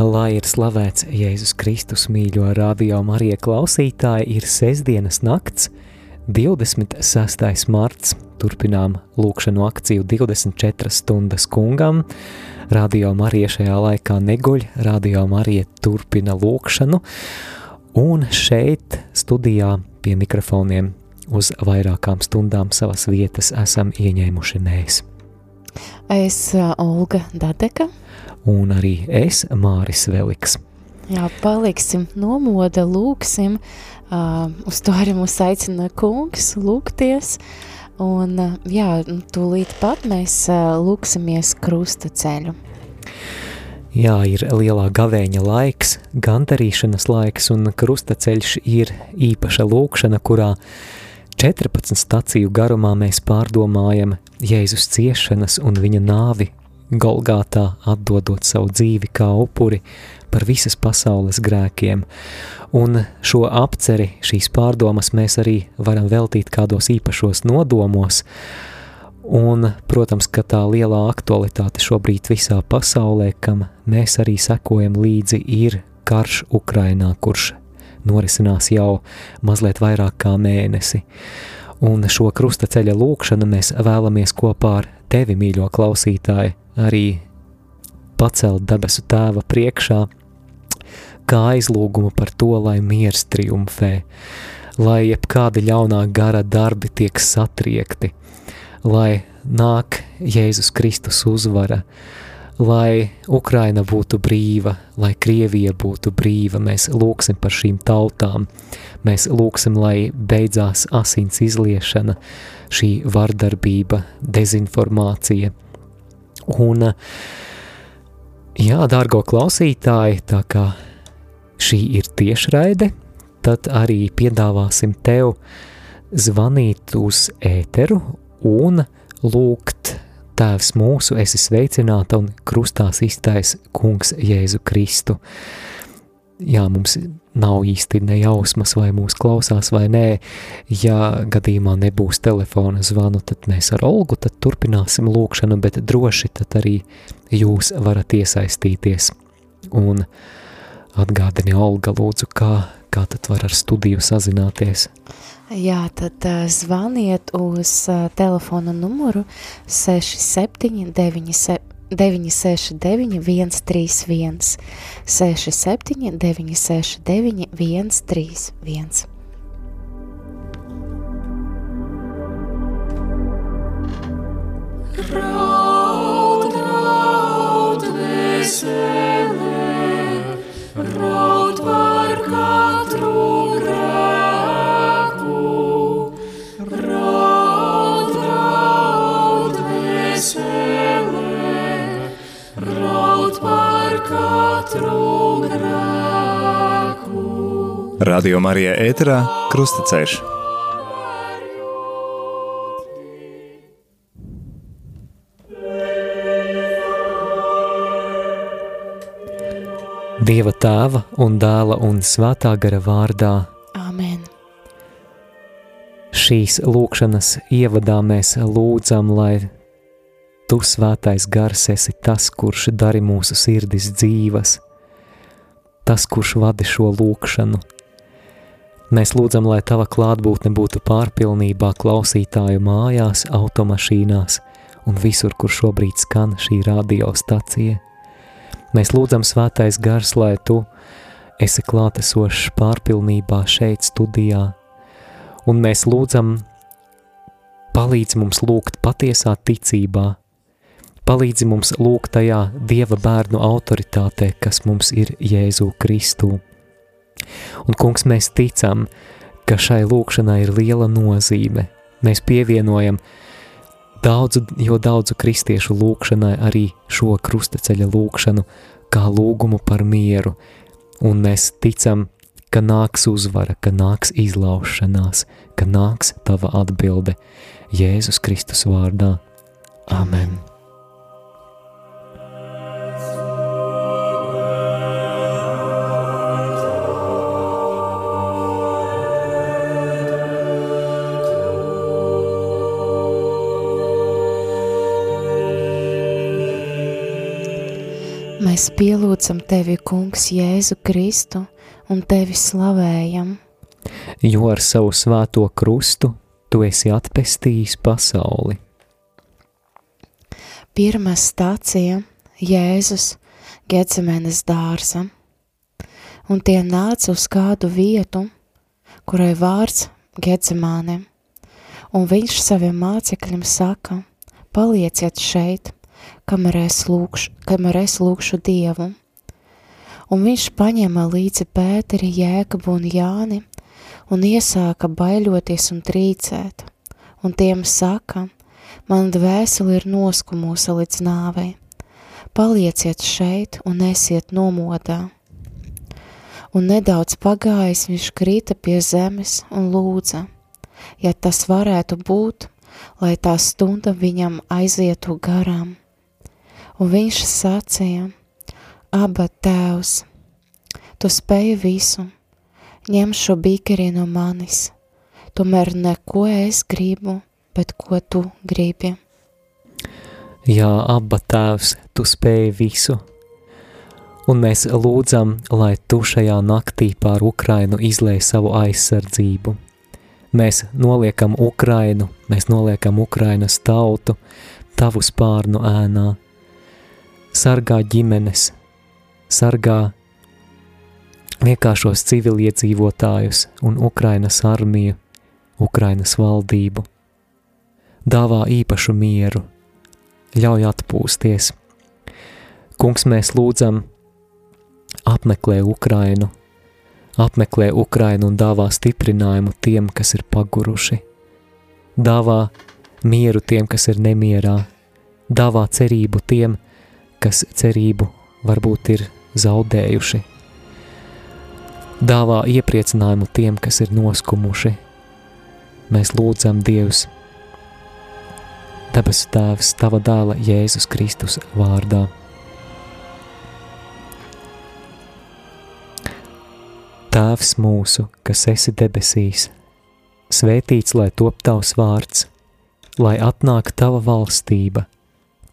Lai ir slavēts Jēzus Kristus mīļo radio Marija klausītāji, ir sestdienas nakts, 26. marts. Turpinām lūkšanu akciju 24 stundas kungam. Radio Marija šajā laikā neguļ, Radio Marija turpina lūkšanu. Un šeit studijā pie mikrofoniem uz vairākām stundām savas vietas esam ieņēmuši mēs. Es Olga Dadeka un arī es, Māris Veliks. Jā, paliksim nomoda, lūksim, uh, uz to arī mūs aicina kungs, lūgties, un uh, jā, tūlīt pat mēs uh, lūksimies krusta ceļu. Jā, ir lielā gavēņa laiks, gandarīšanas laiks, un krustaceļš ir īpaša lūkšana, kurā 14 staciju garumā mēs pārdomājam Jēzus ciešanas un viņa nāvi Golgātā atdodot savu dzīvi kā upuri par visas pasaules grēkiem. Un šo apceri, šīs pārdomas mēs arī varam veltīt kādos īpašos nodomos, un, protams, ka tā lielā aktualitāte šobrīd visā pasaulē, kam mēs arī sekojam līdzi, ir karš Ukrainā, kurš norisinās jau mazliet vairāk kā mēnesi. Un šo krusta ceļa lūkšanu mēs vēlamies kopā ar tevi, mīļo klausītāji, arī pacelt debesu tēva priekšā, kā aizlūgumu par to, lai miers triumfē, lai jebkādi ļaunā gara darbi tiek satriekti, lai nāk Jēzus Kristus uzvara, lai Ukraina būtu brīva, lai Krievija būtu brīva, mēs lūksim par šīm tautām, mēs lūksim, lai beidzās asins izliešana, šī vardarbība, dezinformācija, Un, jā, dārgo klausītāji, tā kā šī ir tiešraide, tad arī piedāvāsim tev zvanīt uz ēteru un lūgt Tēvs mūsu, esi sveicināta un krustās iztais kungs Jēzu Kristu. Jā, mums nav īsti nejausmas, vai mūs klausās vai nē. Ja gadījumā nebūs telefona zvanu, tad mēs ar Olgu turpināsim lūkšanu, bet droši tad arī jūs varat iesaistīties. Un atgādini Olga lūdzu, kā, kā tad var ar studiju sazināties. Jā, tad uh, zvaniet uz uh, telefona numuru 679 969, 131, 67, 969, 131. Raud, raud, vesele, Radio Marija ēterā Krustaceļš. Dieva tēva un dēla un svētā gara vārdā. Amen. Šīs lūkšanas ievadā mēs lūdzam, lai Tu, svētais gars, esi tas, kurš dari mūsu sirdis dzīvas, tas, kurš vadi šo lūkšanu. Mēs lūdzam, lai Tava klātbūtne būtu pārpilnībā klausītāju mājās, automašīnās un visur, kur šobrīd skan šī radiostacija. Mēs lūdzam, svētais gars, lai Tu esi klātesošs pārpilnībā šeit studijā, un mēs lūdzam, palīdz mums lūgt patiesā ticībā, Palīdzi mums lūgt tajā Dieva bērnu autoritātē, kas mums ir Jēzu Kristū. Un, kungs, mēs ticam, ka šai lūkšanai ir liela nozīme. Mēs pievienojam daudzu, jo daudzu kristiešu lūkšanai arī šo krustaceļa lūkšanu kā lūgumu par mieru, un mēs ticam, ka nāks uzvara, ka nāks izlaušanās, ka nāks tava atbilde Jēzus Kristus vārdā. Amen! Mēs pielūdzam tevi, Kungs, Jēzu Kristu un tevi slavējam. Jo ar savu svēto krustu tu esi atpestījis pasauli. Pirmā stācija Jēzus Gecemenes dārza, un tie nāca uz kādu vietu, kurai vārds Gecemāne, un viņš saviem mācekļiem saka, palieciet šeit, kamēr es lūkšu, kamēr es lūkšu Dievu. Un viņš paņēma līdzi Pēteri, Jēkabu un Jāni un iesāka baiļoties un trīcēt, un tiem saka, man dvēseli ir noskumusa līdz nāvei, palieciet šeit un esiet nomodā. Un nedaudz pagājis viņš krita pie zemes un lūdza, ja tas varētu būt, lai tā stunda viņam aizietu garām. Un viņš sacīja, aba tēvs, tu spēji visu, ņem šo bīkeri no manis, tomēr neko es gribu, bet ko tu gribi. Jā, abba tēvs, tu spēji visu, un mēs lūdzam, lai tu šajā naktī pār Ukrainu izlēj savu aizsardzību. Mēs noliekam Ukrainu, mēs noliekam Ukrainas tautu, tavu spārnu ēnā. Sargā ģimenes, sargā vienkāršos civiliedzīvotājus un Ukrainas armiju, Ukrainas valdību. Dāvā īpašu mieru, ļauj atpūsties. Kungs, mēs lūdzam, apmeklē Ukrainu, apmeklē Ukrainu un dāvā stiprinājumu tiem, kas ir paguruši. Dāvā mieru tiem, kas ir nemierā, dāvā cerību tiem, kas cerību varbūt ir zaudējuši dāvā iepriecinājumu tiem, kas ir noskumuši. Mēs lūdzam Dievs, debesu Tēvs, Tava dēla Jēzus Kristus vārdā. Tēvs mūsu, kas esi debesīs, svētīts lai top tavs vārds, lai atnāk tava valstība,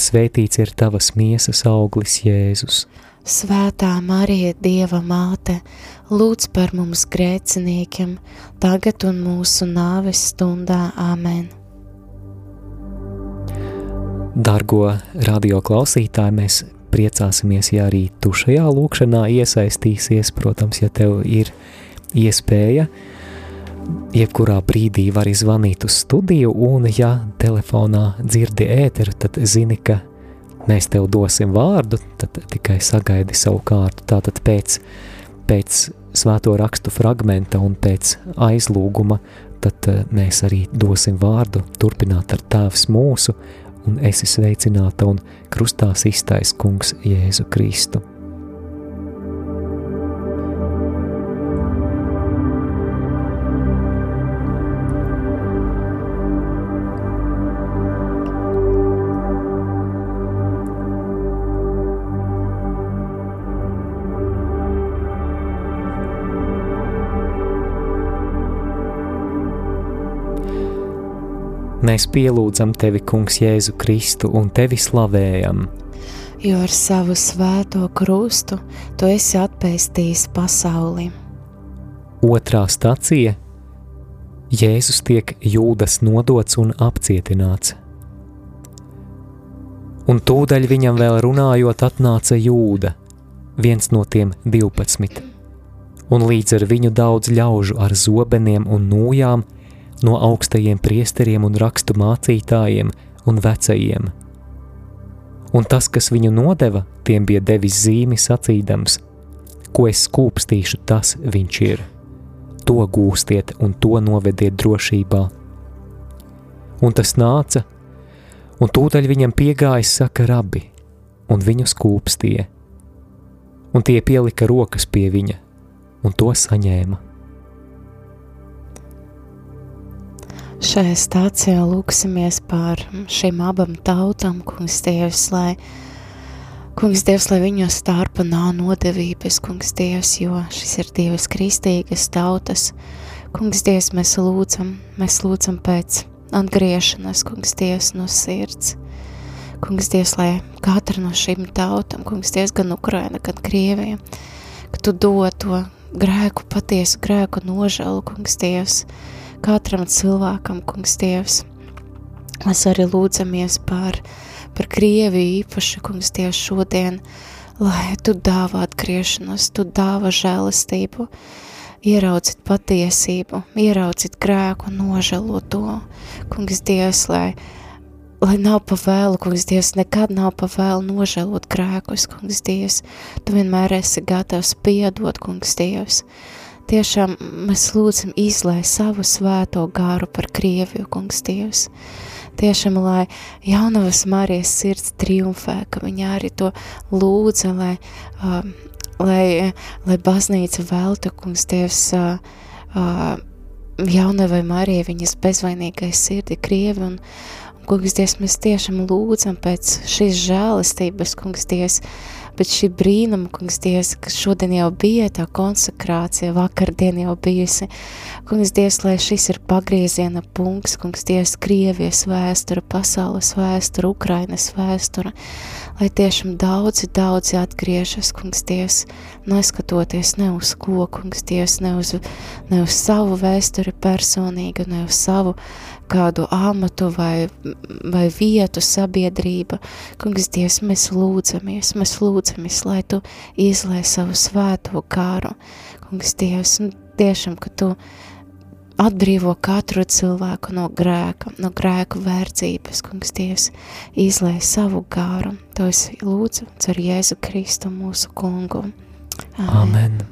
svētīts ir tavas miesas auglis Jēzus. Svētā Marija, Dieva māte, lūdz par mums grēciniekiem, tagad un mūsu nāves stundā. Āmen! Dargo radio klausītāji, mēs priecāsimies, ja arī tu šajā lūkšanā iesaistīsies. Protams, ja tev ir iespēja, jebkurā brīdī vari zvanīt uz studiju, un ja telefonā dzirdi ēteru, tad zini, ka mēs tev dosim vārdu, tad tikai sagaidi savu kārtu. Tātad pēc, pēc svēto rakstu fragmenta un pēc aizlūguma, tad eh, mēs arī dosim vārdu turpināt ar tēvs mūsu, un esi sveicināta un krustās iztais kungs Jēzu Kristu. Mēs pielūdzam tevi, Kungs, Jēzu Kristu un tevi slavējam. Jo ar savu svēto krustu tu esi atpestījis pasauli. Otrā stacija - Jēzus tiek jūdas nodots un apcietināts. Un tūdaļ viņam vēl runājot, atnāca jūda, viens no tiem divpadsmit, un līdz ar viņu daudz ļaužu ar zobeniem un nūjām no augstajiem priesteriem un rakstu mācītājiem un vecajiem. Un tas, kas viņu nodeva, tiem bija devis zīmi sacīdams, ko es skūpstīšu, tas viņš ir. To gūstiet un to novediet drošībā. Un tas nāca, un tūdaļ viņam piegājis saka rabi, un viņu skūpstīja. un tie pielika rokas pie viņa, un to saņēma. Šajā stācijā lūksimies par šīm abām tautām, kungs Dievs, lai, kungs Dievs, lai viņu starpa nav nodevības, kungs Dievs, jo šis ir Dievs kristīgas tautas. Kungs Dievs, mēs lūdzam, mēs lūdzam pēc atgriešanās, kungs Dievs, no sirds. Kungs Dievs, lai katra no šīm tautām, kungs Dievs, gan Ukraina, gan Krievija, ka tu dod to grēku, patiesu grēku nožēlu, kungs Dievs, katram cilvēkam, kungs Dievs. Mēs arī lūdzamies par, par Krieviju īpaši, kungs Dievs, šodien, lai tu dāvā atgriešanos, tu dāvā žēlistību, ieraudzīt patiesību, ieraudzīt grēku, nožēlot to, kungs Dievs, lai, lai nav pa vēlu, kungs Dievs, nekad nav pa vēlu nožēlot grēkus, kungs Dievs, tu vienmēr esi gatavs piedot, kungs Dievs, Tiešām mēs lūdzam izlai savu svēto gāru par Krieviju, kungs Dievs. Tiešām, lai jaunavas Marijas sirds triumfē, ka viņa arī to lūdza, lai, uh, lai, lai baznīca veltu, kungs Dievs, uh, uh, jaunavai Marijai viņas bezvainīgai sirdi Krievi un, un kungs Dievs, mēs tiešām lūdzam pēc šīs žēlistības, kungs Dievs, bet šī brīnuma, kungs Dievs, ka šodien jau bija tā konsekrācija, vakardien jau bijusi, kungs Dievs, lai šis ir pagrieziena punkts, kungs Dievs, Krievijas vēstura, pasaules vēstura, Ukrainas vēstura, lai tiešām daudzi, daudzi atgriežas, kungs Dievs, neskatoties ne uz ko, kungs Dievs, ne uz, ne uz savu vēsturi personīgi, ne uz savu kādu amatu vai, vai vietu sabiedrība. Kungs, Dievs, mēs lūdzamies, mēs lūdzamies, lai Tu izlai savu svēto kāru. Kungs, Dievs, un tiešām, ka Tu atbrīvo katru cilvēku no grēka, no grēku vērdzības, kungs Dievs, izlai savu gāru. To es lūdzu ar Jēzu Kristu mūsu kungu. Amen. Amen.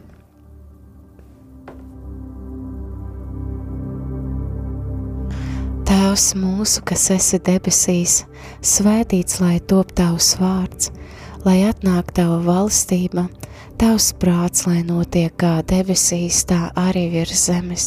Tēvs mūsu, kas esi debesīs, svētīts lai top tavs vārds, lai atnāk tava valstība, tavs prāts, lai notiek kā debesīs, tā arī virs zemes.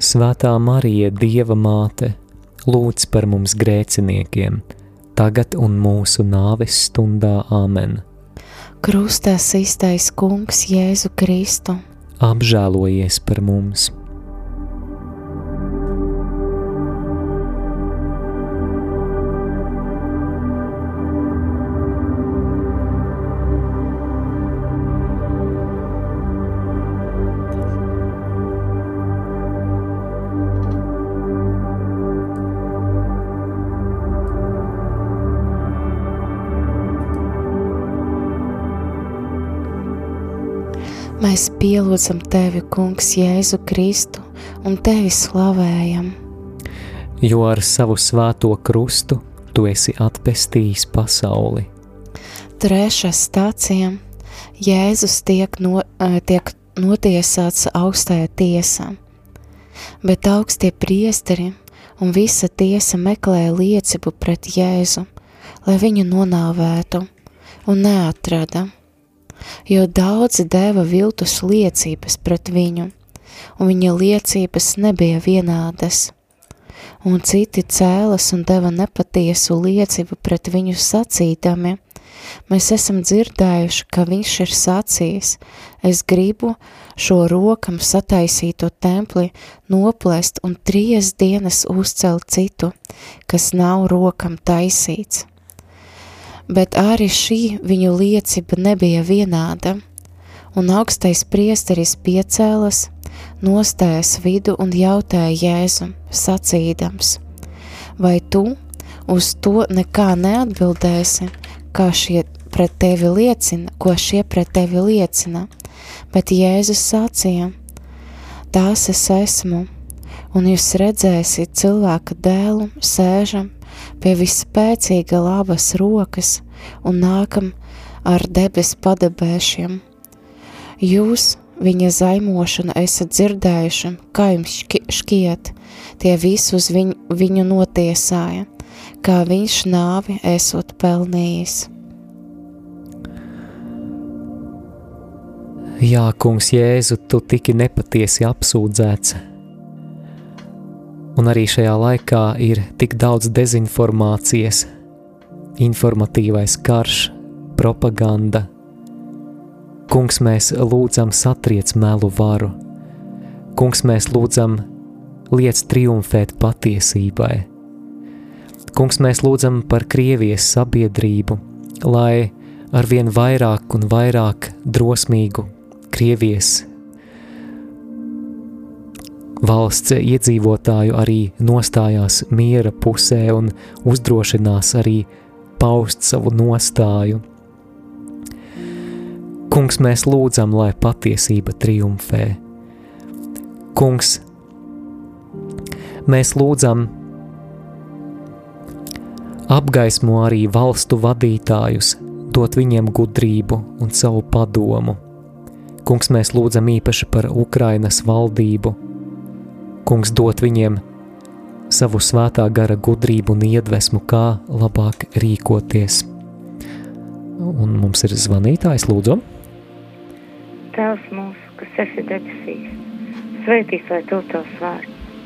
Svētā Marija, Dieva māte, lūdz par mums grēciniekiem, tagad un mūsu nāves stundā Āmen. Krustā iztais Kungs Jēzu Kristu. Apžēlojies par mums! Mēs pielūdzam tevi, Kungs, Jēzu Kristu un tevi slavējam. Jo ar savu svēto krustu tu esi atpestījis pasauli. Trešā stācijā Jēzus tiek, no, tiek notiesāts augstajā tiesā, bet augstie priesteri un visa tiesa meklēja liecību pret Jēzu, lai viņu nonāvētu, un neatrada jo daudzi deva viltus liecības pret viņu, un viņa liecības nebija vienādas. Un citi cēlas un deva nepatiesu liecību pret viņu sacīdami. Mēs esam dzirdējuši, ka viņš ir sacījis, es gribu šo rokam sataisīto templi noplēst un trīs dienas uzcelt citu, kas nav rokam taisīts bet arī šī viņu liecība nebija vienāda, un augstais priesteris piecēlas, nostājas vidu un jautāja Jēzu, sacīdams, vai tu uz to nekā neatbildēsi, kā šie pret tevi liecina, ko šie pret tevi liecina, bet Jēzus sacīja: Tās es esmu, un jūs redzēsiet cilvēka dēlu sēžam pie vispēcīga labas rokas un nākam ar debes padebēšiem. Jūs viņa zaimošanu esat dzirdējuši, kā jums šķiet, tie visi uz viņu, viņu notiesāja, kā viņš nāvi esot pelnījis. Jā, kungs, Jēzu, tu tiki nepatiesi apsūdzēts. Un arī šajā laikā ir tik daudz dezinformācijas, informatīvais karš, propaganda. Kungs, mēs lūdzam satriec melu varu. Kungs, mēs lūdzam liec triumfēt patiesībai. Kungs, mēs lūdzam par Krievijas sabiedrību, lai arvien vairāk un vairāk drosmīgu Krievijas valsts iedzīvotāju arī nostājās miera pusē un uzdrošinās arī paust savu nostāju. Kungs, mēs lūdzam, lai patiesība triumfē. Kungs, mēs lūdzam, apgaismo arī valstu vadītājus, dot viņiem gudrību un savu padomu Kungs, mēs lūdzam īpaši par Ukrainas valdību. Kungs dot viņiem savu svētā gara gudrību un iedvesmu, kā labāk rīkoties. Un mums ir zvanītājs, lūdzu. Tēvs mūsu, kas esi debesīs, svētīts lai to tavs vārds,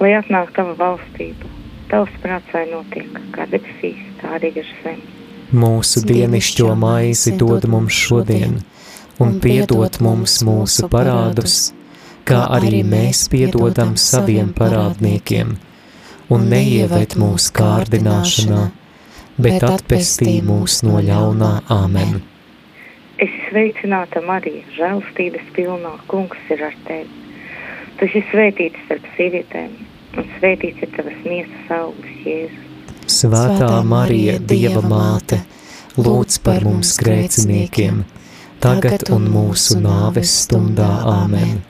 lai atnāk tava valstība, tavs prāts vai notiek, kā debesīs, tā arī ir zem. Mūsu dienišķo maizi dod mums šodien, šodien un piedod mums mūsu parādus, kā arī mēs piedodam saviem parādniekiem, un neieved mūsu kārdināšanā, bet atpestī mūs no ļaunā Āmen. Es sveicināta Marija, žēlstības pilnā kungs ir ar tevi. Tu esi svētīts starp sievietēm, un svētīts ir tavas miesas augurs, Jēzus. Svētā Marija, Dieva māte, lūdz par mums grēciniekiem, tagad un mūsu nāves stundā. Āmen!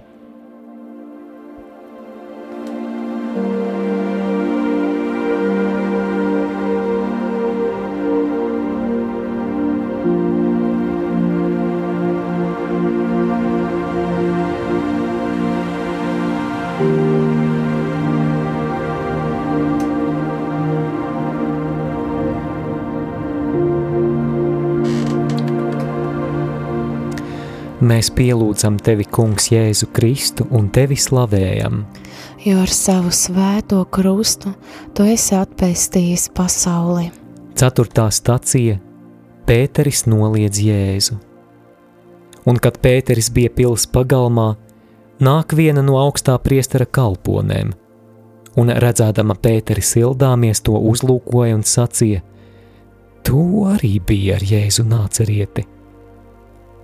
Mēs pielūdzam tevi, Kungs, Jēzu Kristu un tevi slavējam. Jo ar savu svēto krustu tu esi atpestījis pasauli. Ceturtā stacija - Pēteris noliedz Jēzu. Un kad Pēteris bija pils pagalmā, nāk viena no augstā priestera kalponēm, un redzēdama Pēteri sildāmies, to uzlūkoja un sacīja: Tu arī biji ar Jēzu nācerieti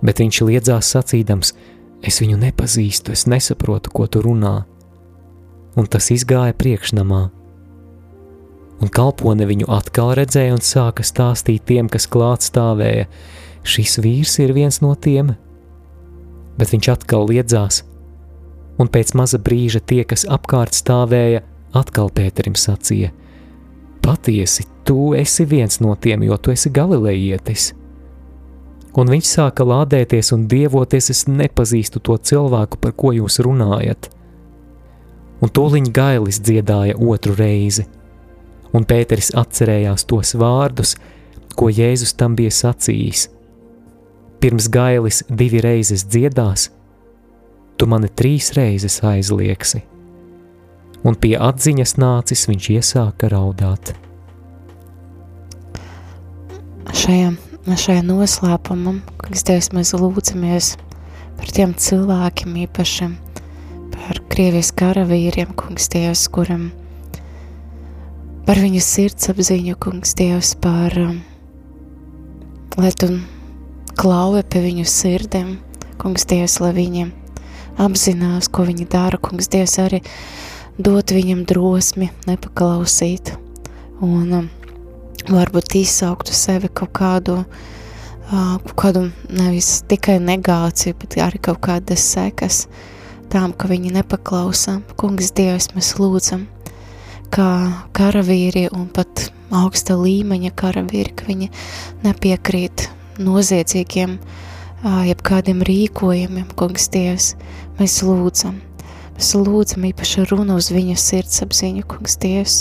bet viņš liedzās sacīdams: Es viņu nepazīstu, es nesaprotu, ko tu runā. Un tas izgāja priekšnamā. Un kalpone viņu atkal redzēja un sāka stāstīt tiem, kas klāt stāvēja: Šis vīrs ir viens no tiem. Bet viņš atkal liedzās, un pēc maza brīža tie, kas apkārt stāvēja, atkal Pēterim sacīja: Patiesi, tu esi viens no tiem, jo tu esi galilejietis un viņš sāka lādēties un dievoties, es nepazīstu to cilvēku, par ko jūs runājat. Un tūliņ gailis dziedāja otru reizi, un Pēteris atcerējās tos vārdus, ko Jēzus tam bija sacījis. Pirms gailis divi reizes dziedās, tu mani trīs reizes aizliegsi, un pie atziņas nācis viņš iesāka raudāt. Šajā šajā noslēpumam, kas Dievs mēs lūdzamies par tiem cilvēkiem īpaši, par Krievijas karavīriem, kungs Dievs, kuram par viņu sirdsapziņu, kungs Dievs, par, um, lai tu klauvi pie viņu sirdēm, kungs Dievs, lai viņiem apzinās, ko viņi dara, kungs Dievs arī dot viņam drosmi, nepaklausīt. Un um, varbūt izsauktu sevi kaut kādu, kaut kādu nevis tikai negāciju, bet arī kaut kādas sekas tām, ka viņi nepaklausa. Kungs Dievs, mēs lūdzam, kā karavīri un pat augsta līmeņa karavīri, ka viņi nepiekrīt noziedzīgiem, jebkādiem rīkojumiem, kungs Dievs, mēs lūdzam. Mēs lūdzam īpaši runu uz viņu sirdsapziņu, kungs Dievs,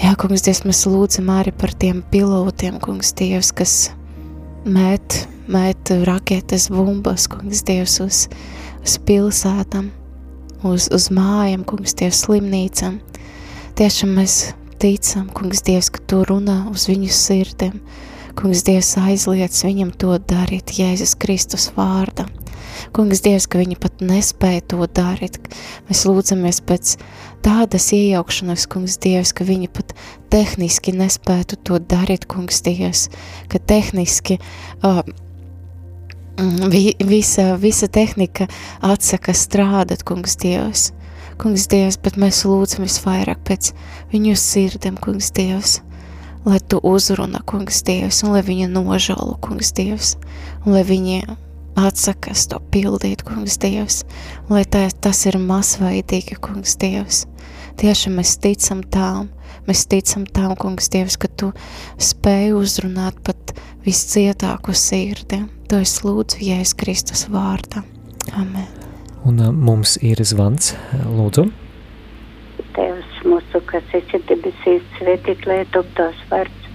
Jā, kungs, Dievs, mēs lūdzam arī par tiem pilotiem, kungs, Dievs, kas met, met raketes, bumbas, kungs, Dievs, uz, uz pilsētām, uz, uz mājām, kungs, Dievs, slimnīcām. Tiešām mēs ticam, kungs, Dievs, ka tu runā uz viņu sirdēm. Kungs, Dievs, aizliec viņam to darīt Jēzus Kristus vārdā. Kungs, Dievs, ka viņi pat nespēja to darīt. Mēs lūdzamies pēc tādas iejaukšanās, kungs Dievs, ka viņi pat tehniski nespētu to darīt, kungs Dievs, ka tehniski uh, vi, visa, visa tehnika atsaka strādāt, kungs Dievs. Kungs Dievs, bet mēs lūdzam visvairāk pēc viņu sirdēm, kungs Dievs, lai tu uzruna, kungs Dievs, un lai viņa nožēlo, kungs Dievs, un lai viņi atsakas to pildīt, kungs Dievs, lai tā, tas ir masveidīgi, kungs Dievs. Tieši mēs ticam tām, mēs ticam tām, kungs Dievs, ka tu spēj uzrunāt pat viscietāku sirdi. To es lūdzu Jēzus Kristus vārdā. Amen. Un mums ir zvans, lūdzu. Tevs mūsu, kas esi debesīs, svētīt, lai top tās vārds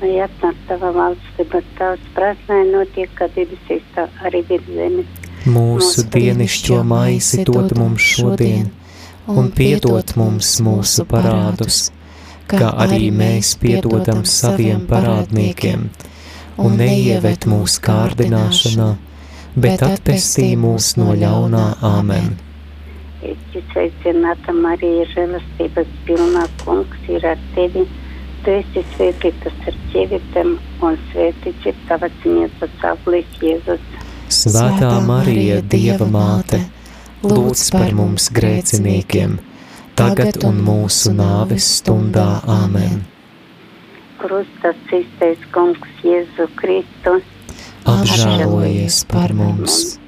lai atnāk tava valstība, tavs lai notiek, kā debesīs, tā arī virs zemes. Mūsu dienišķo maisi dod mums šodien, un piedod mums mūsu parādus, kā arī mēs piedodam saviem parādniekiem, un neieved mūsu kārdināšanā, bet atpestī mūs no ļaunā Āmen. Sveicināta Marija, žēlastības pilnā kungs ir ar tevi Tu esi svētītas ar ķievietēm un svētīts ir tavas miesas auglis Jēzus. Svētā Marija, Dieva māte, lūdz par mums grēciniekiem, tagad un mūsu nāves stundā. Āmen. Krustas īstais kungs Jēzu Kristu, apžēlojies par mums!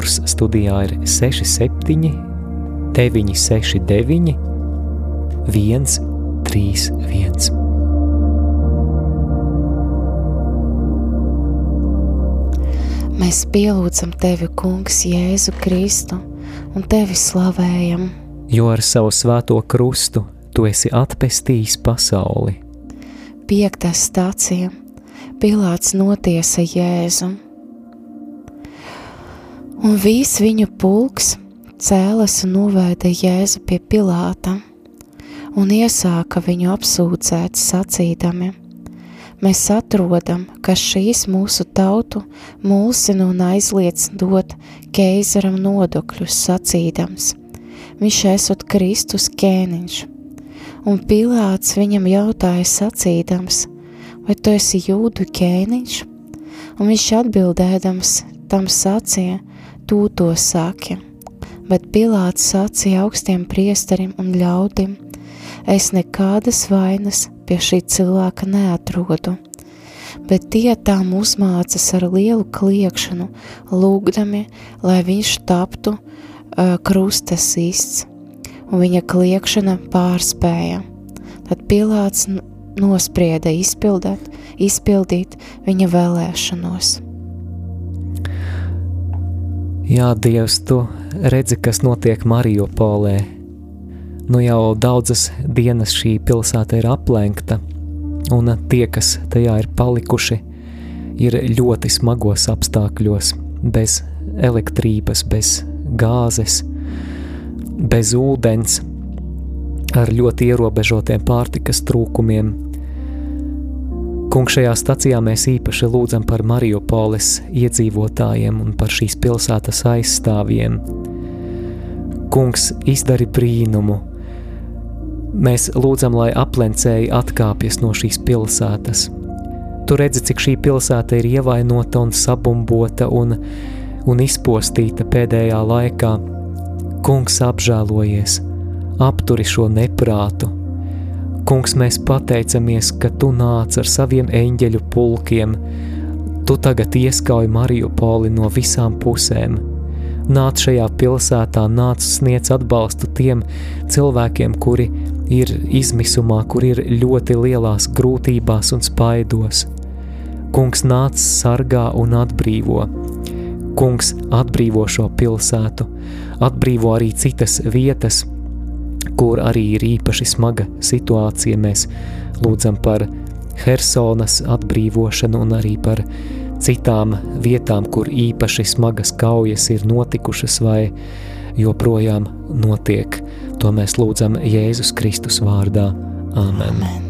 Numurs studijā ir 67, 969, 131. Mēs pielūdzam tevi, Kungs, Jēzu Kristu, un tevi slavējam. Jo ar savu svēto krustu tu esi atpestījis pasauli. Piektā stācija Pilāts notiesa Jēzu Un viss viņu pulks cēlas un novēda Jēzu pie Pilāta un iesāka viņu apsūdzēt sacīdami. Mēs atrodam, ka šīs mūsu tautu mulsina un aizliec dot keizaram nodokļus sacīdams. Viņš esot Kristus ķēniņš. Un Pilāts viņam jautāja sacīdams, vai tu esi jūdu ķēniņš? Un viņš atbildēdams tam sacīja, tu to saki, bet Pilāts sacīja augstiem priesterim un ļaudim, es nekādas vainas pie šī cilvēka neatrodu, bet tie tām uzmācas ar lielu kliekšanu, lūgdami, lai viņš taptu uh, krustas īsts, un viņa kliekšana pārspēja. Tad Pilāts nosprieda izpildīt, izpildīt viņa vēlēšanos. Jā, Dievs, tu redzi, kas notiek Marijopolē. Nu jau daudzas dienas šī pilsēta ir aplenkta, un tie, kas tajā ir palikuši, ir ļoti smagos apstākļos, bez elektrības, bez gāzes, bez ūdens, ar ļoti ierobežotiem pārtikas trūkumiem, Kungs, šajā stacijā mēs īpaši lūdzam par Mariupoles iedzīvotājiem un par šīs pilsētas aizstāvjiem. Kungs, izdari brīnumu. Mēs lūdzam, lai aplencēji atkāpjas no šīs pilsētas, Tu redzi, cik šī pilsēta ir ievainota un sabumbota un, un izpostīta pēdējā laikā. Kungs apžēlojies, apturi šo neprātu. Kungs, mēs pateicamies, ka Tu nāc ar saviem eņģeļu pulkiem. Tu tagad ieskauj Mariupoli no visām pusēm. Nāc šajā pilsētā, nāc sniedz atbalstu tiem cilvēkiem, kuri ir izmisumā, kur ir ļoti lielās grūtībās un spaidos. Kungs nāc sargā un atbrīvo. Kungs atbrīvo šo pilsētu, atbrīvo arī citas vietas, kur arī ir īpaši smaga situācija. Mēs lūdzam par Helsonas atbrīvošanu un arī par citām vietām, kur īpaši smagas kaujas ir notikušas vai joprojām notiek. To mēs lūdzam Jēzus Kristus vārdā. Amen. Amen.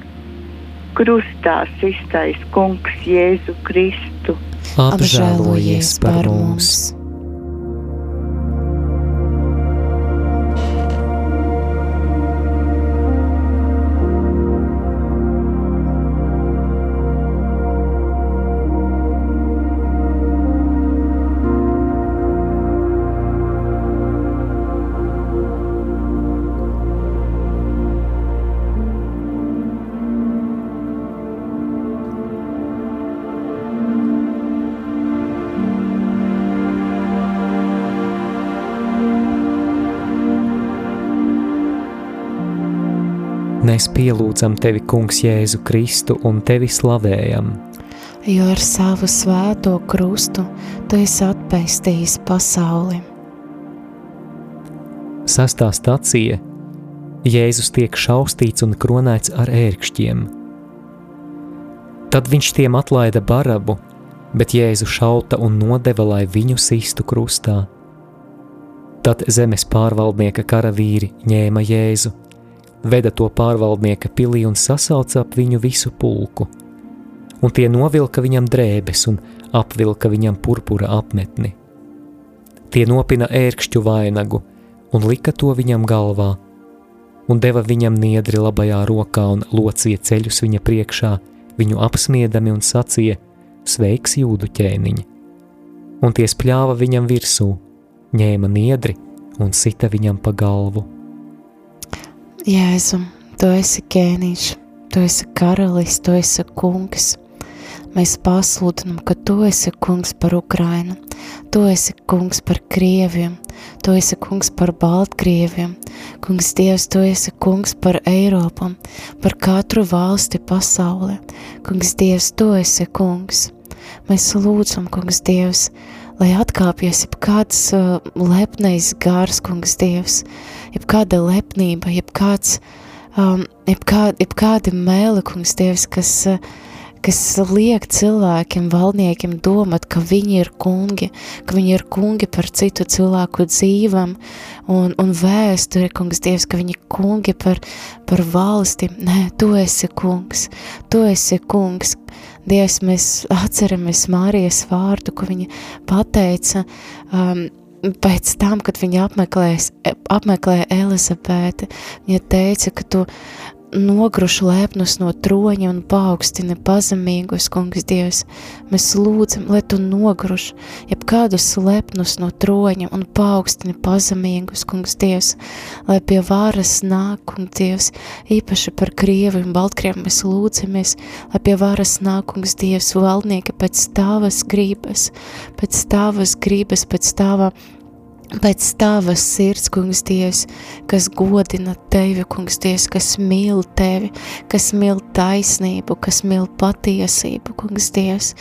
krustā sistais kungs Jēzu Kristu. Apžēlojies par mums! Mēs pielūdzam tevi, Kungs, Jēzu Kristu un tevi slavējam. Jo ar savu svēto krustu tu esi atpestījis pasauli. Sastā stacija Jēzus tiek šaustīts un kronēts ar ērkšķiem. Tad viņš tiem atlaida barabu, bet Jēzu šauta un nodeva, lai viņu sistu krustā. Tad zemes pārvaldnieka karavīri ņēma Jēzu veda to pārvaldnieka pilī un sasauca ap viņu visu pulku. Un tie novilka viņam drēbes un apvilka viņam purpura apmetni. Tie nopina ērkšķu vainagu un lika to viņam galvā, un deva viņam niedri labajā rokā un locīja ceļus viņa priekšā, viņu apsmiedami un sacīja: Sveiks, jūdu ķēniņ! Un tie spļāva viņam virsū, ņēma niedri un sita viņam pa galvu. Jēzu, tu esi ķēniņš, tu esi karalis, tu esi kungs. Mēs pasludinam, ka tu esi kungs par Ukrainu, tu esi kungs par Krieviem, tu esi kungs par Baltkrieviem, kungs Dievs, tu esi kungs par Eiropu, par katru valsti pasaulē, kungs Dievs, tu esi kungs. Mēs lūdzam, kungs Dievs, lai atkāpjas jebkāds uh, lepnais gārs, kungs Dievs, jebkāda lepnība, jebkāds, um, jebkā, jebkāda mēle, kungs Dievs, kas, kas liek cilvēkiem, valdniekiem domāt, ka viņi ir kungi, ka viņi ir kungi par citu cilvēku dzīvam un, un vēsturi, kungs Dievs, ka viņi kungi par, par valsti. Nē, tu esi kungs, tu esi kungs, Dievs, mēs atceramies Mārijas vārdu, ko viņa pateica um, pēc tam, kad viņa apmeklēja Elizabēti. Viņa teica, ka tu nogruši lēpnus no troņa un paaugstini pazemīgus, kungs Dievs. Mēs lūdzam, lai tu nogruši jebkādus lepnus no troņa un paaugstini pazemīgus, kungs Dievs, lai pie varas nāk, kungs Dievs, īpaši par Krievi un Baltkrievu mēs lūdzamies, lai pie varas nāk, kungs Dievs, valdnieki pēc tavas grības, pēc tavas grības, pēc tava pēc tavas sirds, kungs, Dievs, kas godina tevi, kungs, Dievs, kas mīl tevi, kas mīl taisnību, kas mīl patiesību, kungs, Dievs.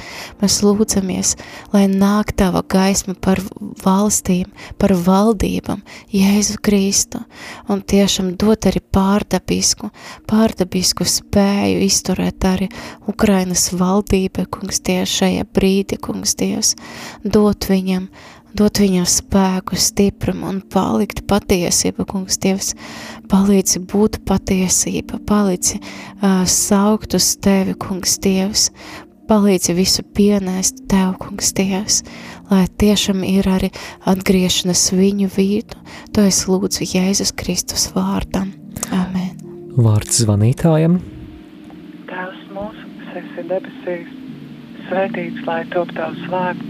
Mēs lūdzamies, lai nāk tava gaisma par valstīm, par valdībām, Jēzu Kristu, un tiešām dot arī pārdabisku, pārdabisku spēju izturēt arī Ukrainas valdībai, kungs, Dievs, šajā brīdī, kungs, Dievs, dot viņam dot viņam spēku, stiprumu un palikt patiesība, kungs, Dievs, palīdzi būt patiesība, palīdzi uh, saukt uz tevi, kungs, Dievs, palīdzi visu pienēst tev, kungs, Dievs, lai tiešām ir arī atgriešanas viņu vītu, to es lūdzu Jēzus Kristus vārdam. Amen. Vārds zvanītājam. Tēvs mūsu, kas esi debesīs, svētīts, lai top tavs vārds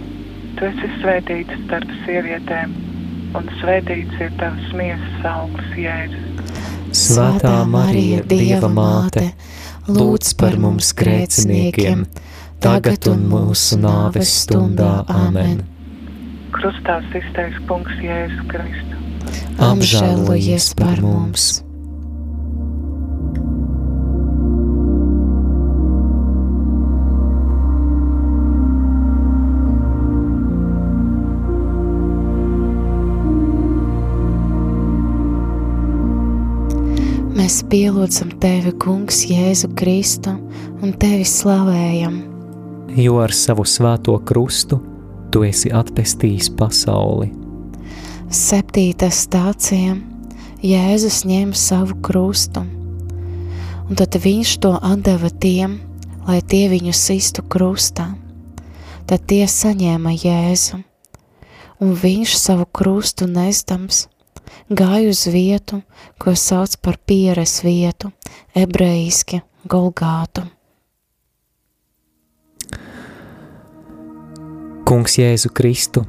Tu esi svētīts starp sievietēm, un svētīts ir tavs miesas augurs, Jēzus. Svētā Marija, Dieva māte, lūdz par mums grēciniekiem, tagad un mūsu nāves stundā. Amen. Krustā iztais kungs Jēzus Kristu. Apžēlojies par mums! Mēs pielūdzam Tevi, Kungs, Jēzu Kristu un Tevi slavējam. Jo ar savu svēto krustu Tu esi atpestījis pasauli. Septītā stācija Jēzus ņēma savu krustu, un tad viņš to atdeva tiem, lai tie viņu sistu krustā. Tad tie saņēma Jēzu, un viņš savu krustu nesdams gāju uz vietu, ko sauc par pieres vietu, ebrejiski Golgātu. Kungs Jēzu Kristu,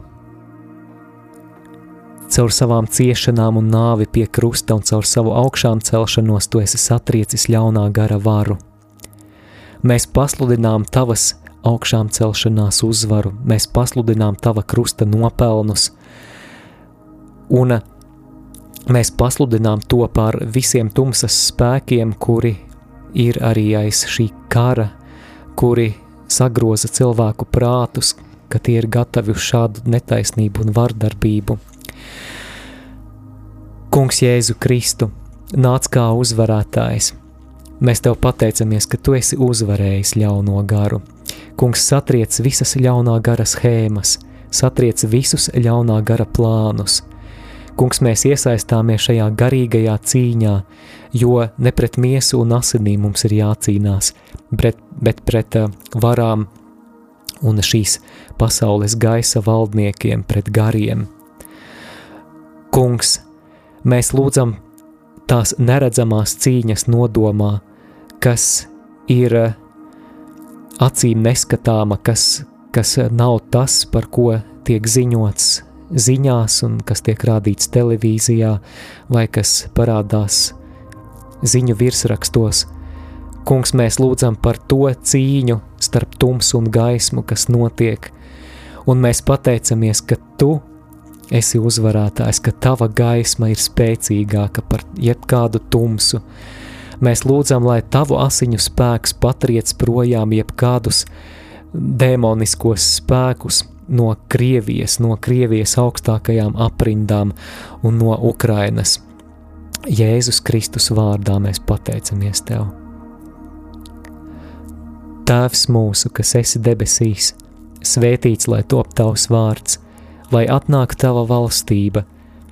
caur savām ciešanām un nāvi pie krusta un caur savu augšām celšanos tu esi satriecis ļaunā gara varu. Mēs pasludinām tavas augšām celšanās uzvaru, mēs pasludinām tava krusta nopelnus, un mēs pasludinām to par visiem tumsas spēkiem, kuri ir arī aiz šī kara, kuri sagroza cilvēku prātus, ka tie ir gatavi uz šādu netaisnību un vardarbību. Kungs Jēzu Kristu, nāc kā uzvarētājs. Mēs tev pateicamies, ka tu esi uzvarējis ļauno garu. Kungs satriec visas ļaunā gara schēmas, satriec visus ļaunā gara plānus, Kungs, mēs iesaistāmies šajā garīgajā cīņā, jo ne pret miesu un asinīm mums ir jācīnās, bet, bet pret uh, varām un šīs pasaules gaisa valdniekiem, pret gariem. Kungs, mēs lūdzam tās neredzamās cīņas nodomā, kas ir uh, acīm neskatāma, kas, kas nav tas, par ko tiek ziņots ziņās un kas tiek rādīts televīzijā vai kas parādās ziņu virsrakstos. Kungs, mēs lūdzam par to cīņu starp tumsu un gaismu, kas notiek, un mēs pateicamies, ka Tu esi uzvarētājs, ka Tava gaisma ir spēcīgāka par jebkādu tumsu. Mēs lūdzam, lai Tavu asiņu spēks patriec projām jebkādus demoniskos spēkus, no Krievijas, no Krievijas augstākajām aprindām un no Ukrainas. Jēzus Kristus vārdā mēs pateicamies Tev. Tēvs mūsu, kas esi debesīs, svētīts lai top Tavs vārds, lai atnāk Tava valstība,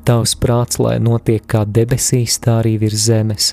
Tavs prāts, lai notiek kā debesīs, tā arī virs zemes.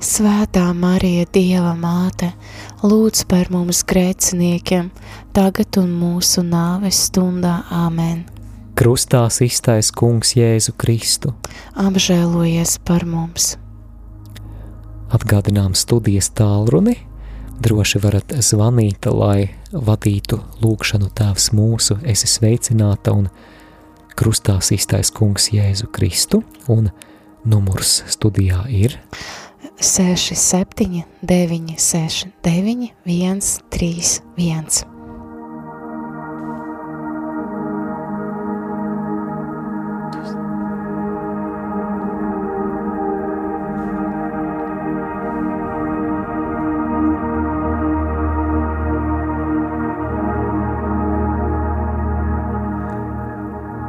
Svētā Marija, Dieva māte, lūdz par mums grēciniekiem, tagad un mūsu nāves stundā. Āmen! Krustā iztaisa Kungs Jēzu Kristu. Apžēlojies par mums! Atgādinām studijas tālruni. Droši varat zvanīt, lai vadītu lūgšanu Tēvs mūsu, esi sveicināta un krustā iztaisa Kungs Jēzu Kristu, un numurs studijā ir 6, 7, 9, 6, 9, 1, 3, 1.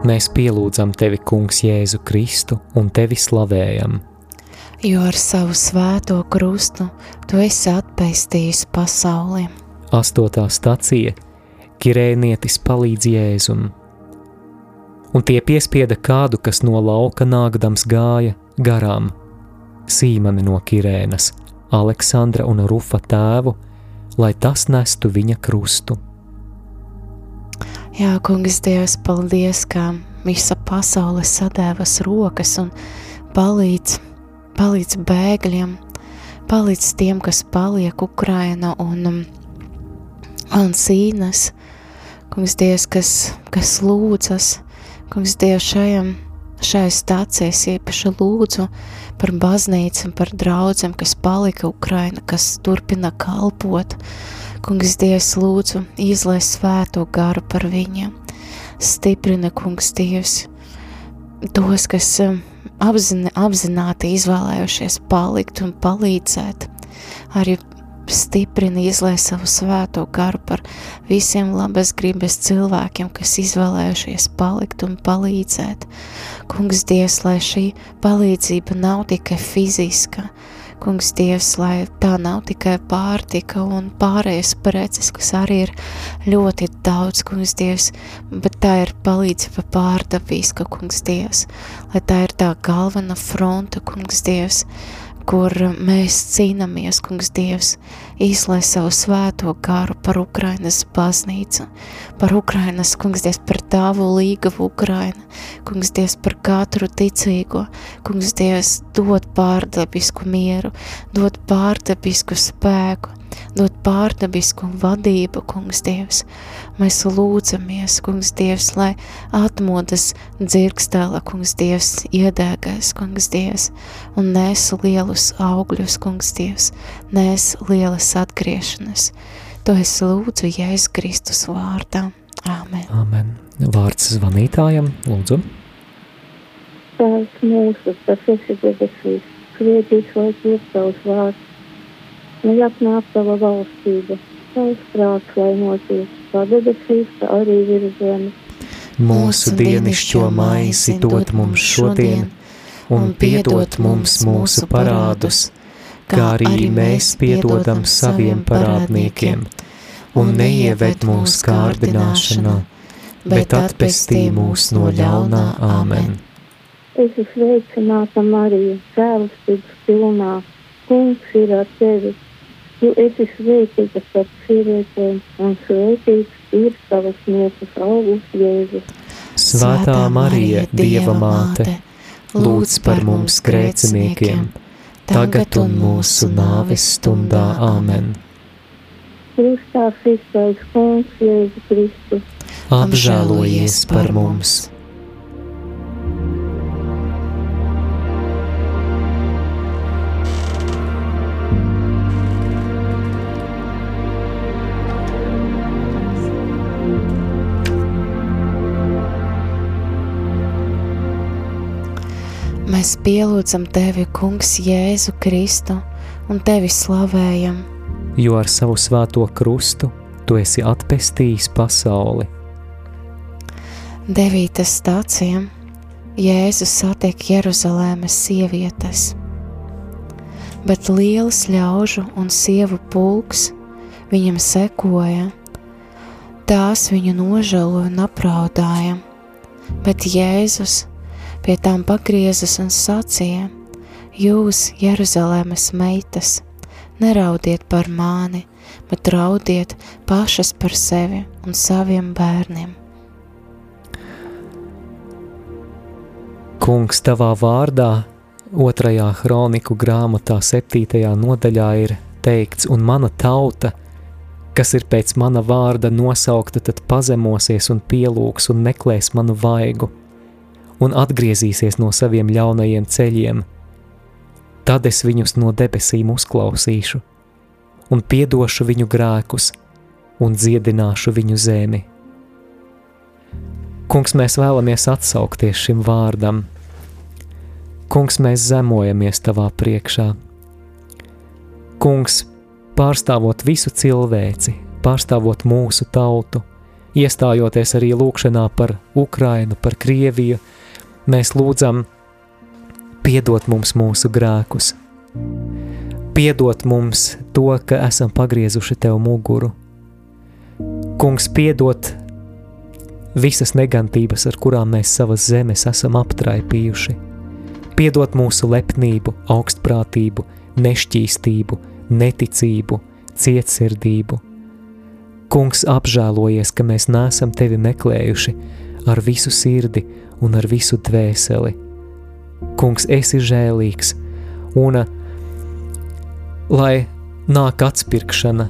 Mēs pielūdzam tevi, Kungs, Jēzu Kristu, un tevi slavējam. Jo ar savu svēto krustu tu esi atpestījis pasauli. Astotā stacija - Kirēnietis palīdz Jēzum. Un tie piespieda kādu, kas no lauka nākdams gāja garām, Sīmani no Kirēnas, Aleksandra un Rufa tēvu, lai tas nestu viņa krustu. Jā, kungs, Dievs, paldies, ka visa pasaule sadēvas rokas un palīdz, palīdz bēgļiem, palīdz tiem, kas paliek Ukraina un, um, un cīnas. Kungs, Dievs, kas, kas lūdzas, kungs, Dievs, šajam, šai stācijas īpaši lūdzu par baznīcu par draudzēm, kas palika Ukraina, kas turpina kalpot, Kungs, Dievs, lūdzu, izlai svēto garu par viņiem. Stiprina, Kungs, Dievs, tos, kas apzini, apzināti izvēlējušies palikt un palīdzēt. Arī stiprina, izlai savu svēto garu par visiem labas gribas cilvēkiem, kas izvēlējušies palikt un palīdzēt. Kungs, Dievs, lai šī palīdzība nav tikai fiziska, Kungs, Dievs, lai tā nav tikai pārtika un pārējais preces, kas arī ir ļoti daudz, Kungs, Dievs, bet tā ir palīdzība pārdabiska, Kungs, Dievs, lai tā ir tā galvena fronta, Kungs, Dievs, kur mēs cīnāmies, kungs Dievs, īslai savu svēto garu par Ukrainas baznīcu, par Ukrainas, kungs Dievs, par tavu līgavu Ukraina, kungs Dievs, par katru ticīgo, kungs Dievs, dod pārdabisku mieru, dod pārdabisku spēku, dod pārdabisku vadību, kungs Dievs. Mēs lūdzamies, kungs Dievs, lai atmodas dzirkstēla, kungs Dievs, iedēgais, kungs Dievs, un nes lielus augļus, kungs Dievs, nes lielas atgriešanas. To es lūdzu Jēzus Kristus vārdā. Āmen. Amen. Vārds zvanītājam, lūdzu. Tēvs mūsu, kas esi debesīs, svētīts lai ir tavs vārds lai atnāk tava valstība, tavs prāts, lai notiek, kā debesīs, tā arī virs zemes. Mūsu dienišķo maizi dod mums šodien, un piedod mums mūsu parādus, kā arī mēs piedodam saviem parādniekiem, un neieved mūsu kārdināšanā, bet atpestī mūs no ļaunā Āmen. Es esmu sveicināta Marija, cēlastības pilnā, kungs ir ar tevi Tu esi svētīta starp sievietēm, un svētīts ir tavas miesas augurs, Jēzus. Svētā Marija, Dieva māte, lūdz par mums grēciniekiem, tagad un mūsu nāves stundā. Āmen. Kristā iztais kungs, Jēzu Kristu. Apžēlojies par mums! Mēs pielūdzam Tevi, Kungs, Jēzu Kristu un Tevi slavējam. jo ar savu svēto krustu tu esi atpestījis pasauli. Devītas stācijā Jēzus satiek Jeruzalēmas sievietes, bet liels ļaužu un sievu pulks viņam sekoja. Tās viņu nožēloja un apraudāja, bet Jēzus pie tām pagriezas un sacīja: Jūs, Jeruzalemes meitas, neraudiet par mani, bet raudiet pašas par sevi un saviem bērniem. Kungs, tavā vārdā, otrajā kroniku grāmatā, septītajā nodaļā ir teikts, un mana tauta, kas ir pēc mana vārda nosaukta, tad pazemosies un pielūgs un meklēs manu vaigu, un atgriezīsies no saviem ļaunajiem ceļiem. Tad es viņus no debesīm uzklausīšu, un piedošu viņu grēkus, un dziedināšu viņu zemi. Kungs, mēs vēlamies atsaukties šim vārdam. Kungs, mēs zemojamies tavā priekšā. Kungs, pārstāvot visu cilvēci, pārstāvot mūsu tautu, iestājoties arī lūkšanā par Ukrainu, par Krieviju, mēs lūdzam, piedot mums mūsu grēkus, piedot mums to, ka esam pagriezuši tev muguru. Kungs, piedot visas negantības, ar kurām mēs savas zemes esam aptraipījuši. Piedot mūsu lepnību, augstprātību, nešķīstību, neticību, cietsirdību. Kungs apžēlojies, ka mēs neesam tevi meklējuši ar visu sirdi un ar visu dvēseli. Kungs, esi žēlīgs, un lai nāk atspirkšana,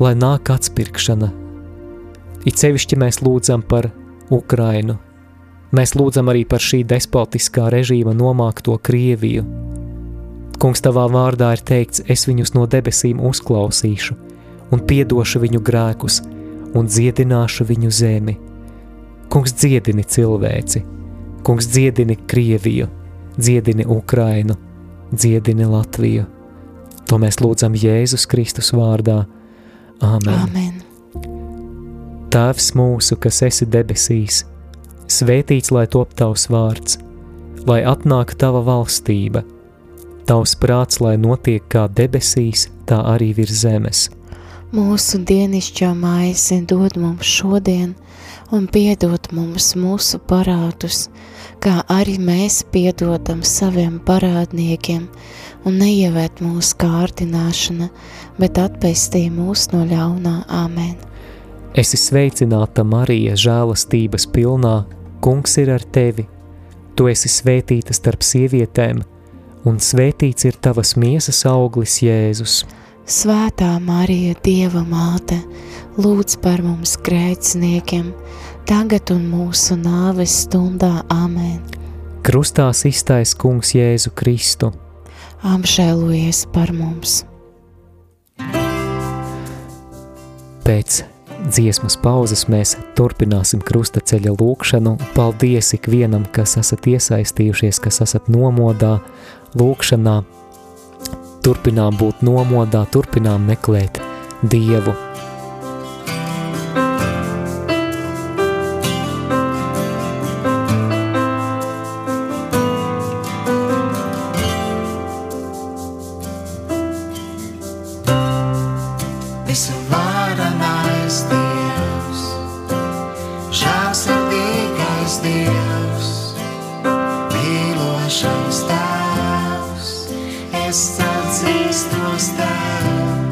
lai nāk atspirkšana It sevišķi mēs lūdzam par Ukrainu. Mēs lūdzam arī par šī despotiskā režīma nomākto Krieviju. Kungs, tavā vārdā ir teikts, es viņus no debesīm uzklausīšu, un piedošu viņu grēkus, un dziedināšu viņu zemi. Kungs, dziedini cilvēci, kungs, dziedini Krieviju, dziedini Ukrainu, dziedini Latviju. To mēs lūdzam Jēzus Kristus vārdā. Āmen! Amen. Tēvs mūsu, kas esi debesīs, svētīts lai top tavs vārds, lai atnāk tava valstība, tavs prāts, lai notiek kā debesīs, tā arī virs zemes. Mūsu dienascho maizi dod mums šodien, un piedod mums mūsu parādus, kā arī mēs piedodam saviem parādniekiem, un neievēt mūsu kārdināšana, bet atpestī mūs no ļaunā Āmen. Esi sveicināta, Marija, žēlastības pilnā, Kungs ir ar tevi. Tu esi svētīta starp sievietēm, un svētīts ir tavas miesas auglis, Jēzus. Svētā Marija, Dieva māte, lūdz par mums grēciniekiem, tagad un mūsu nāves stundā Āmen. Krustā iztais Kungs Jēzu Kristu. Apžēlojies par mums! Pēc dziesmas pauzes mēs turpināsim krustaceļa lūkšanu. Paldies ikvienam, kas esat iesaistījušies, kas esat nomodā, lūkšanā. Turpinām būt nomodā, turpinām meklēt Dievu. mīlošais tēvs, es atzīstos tev.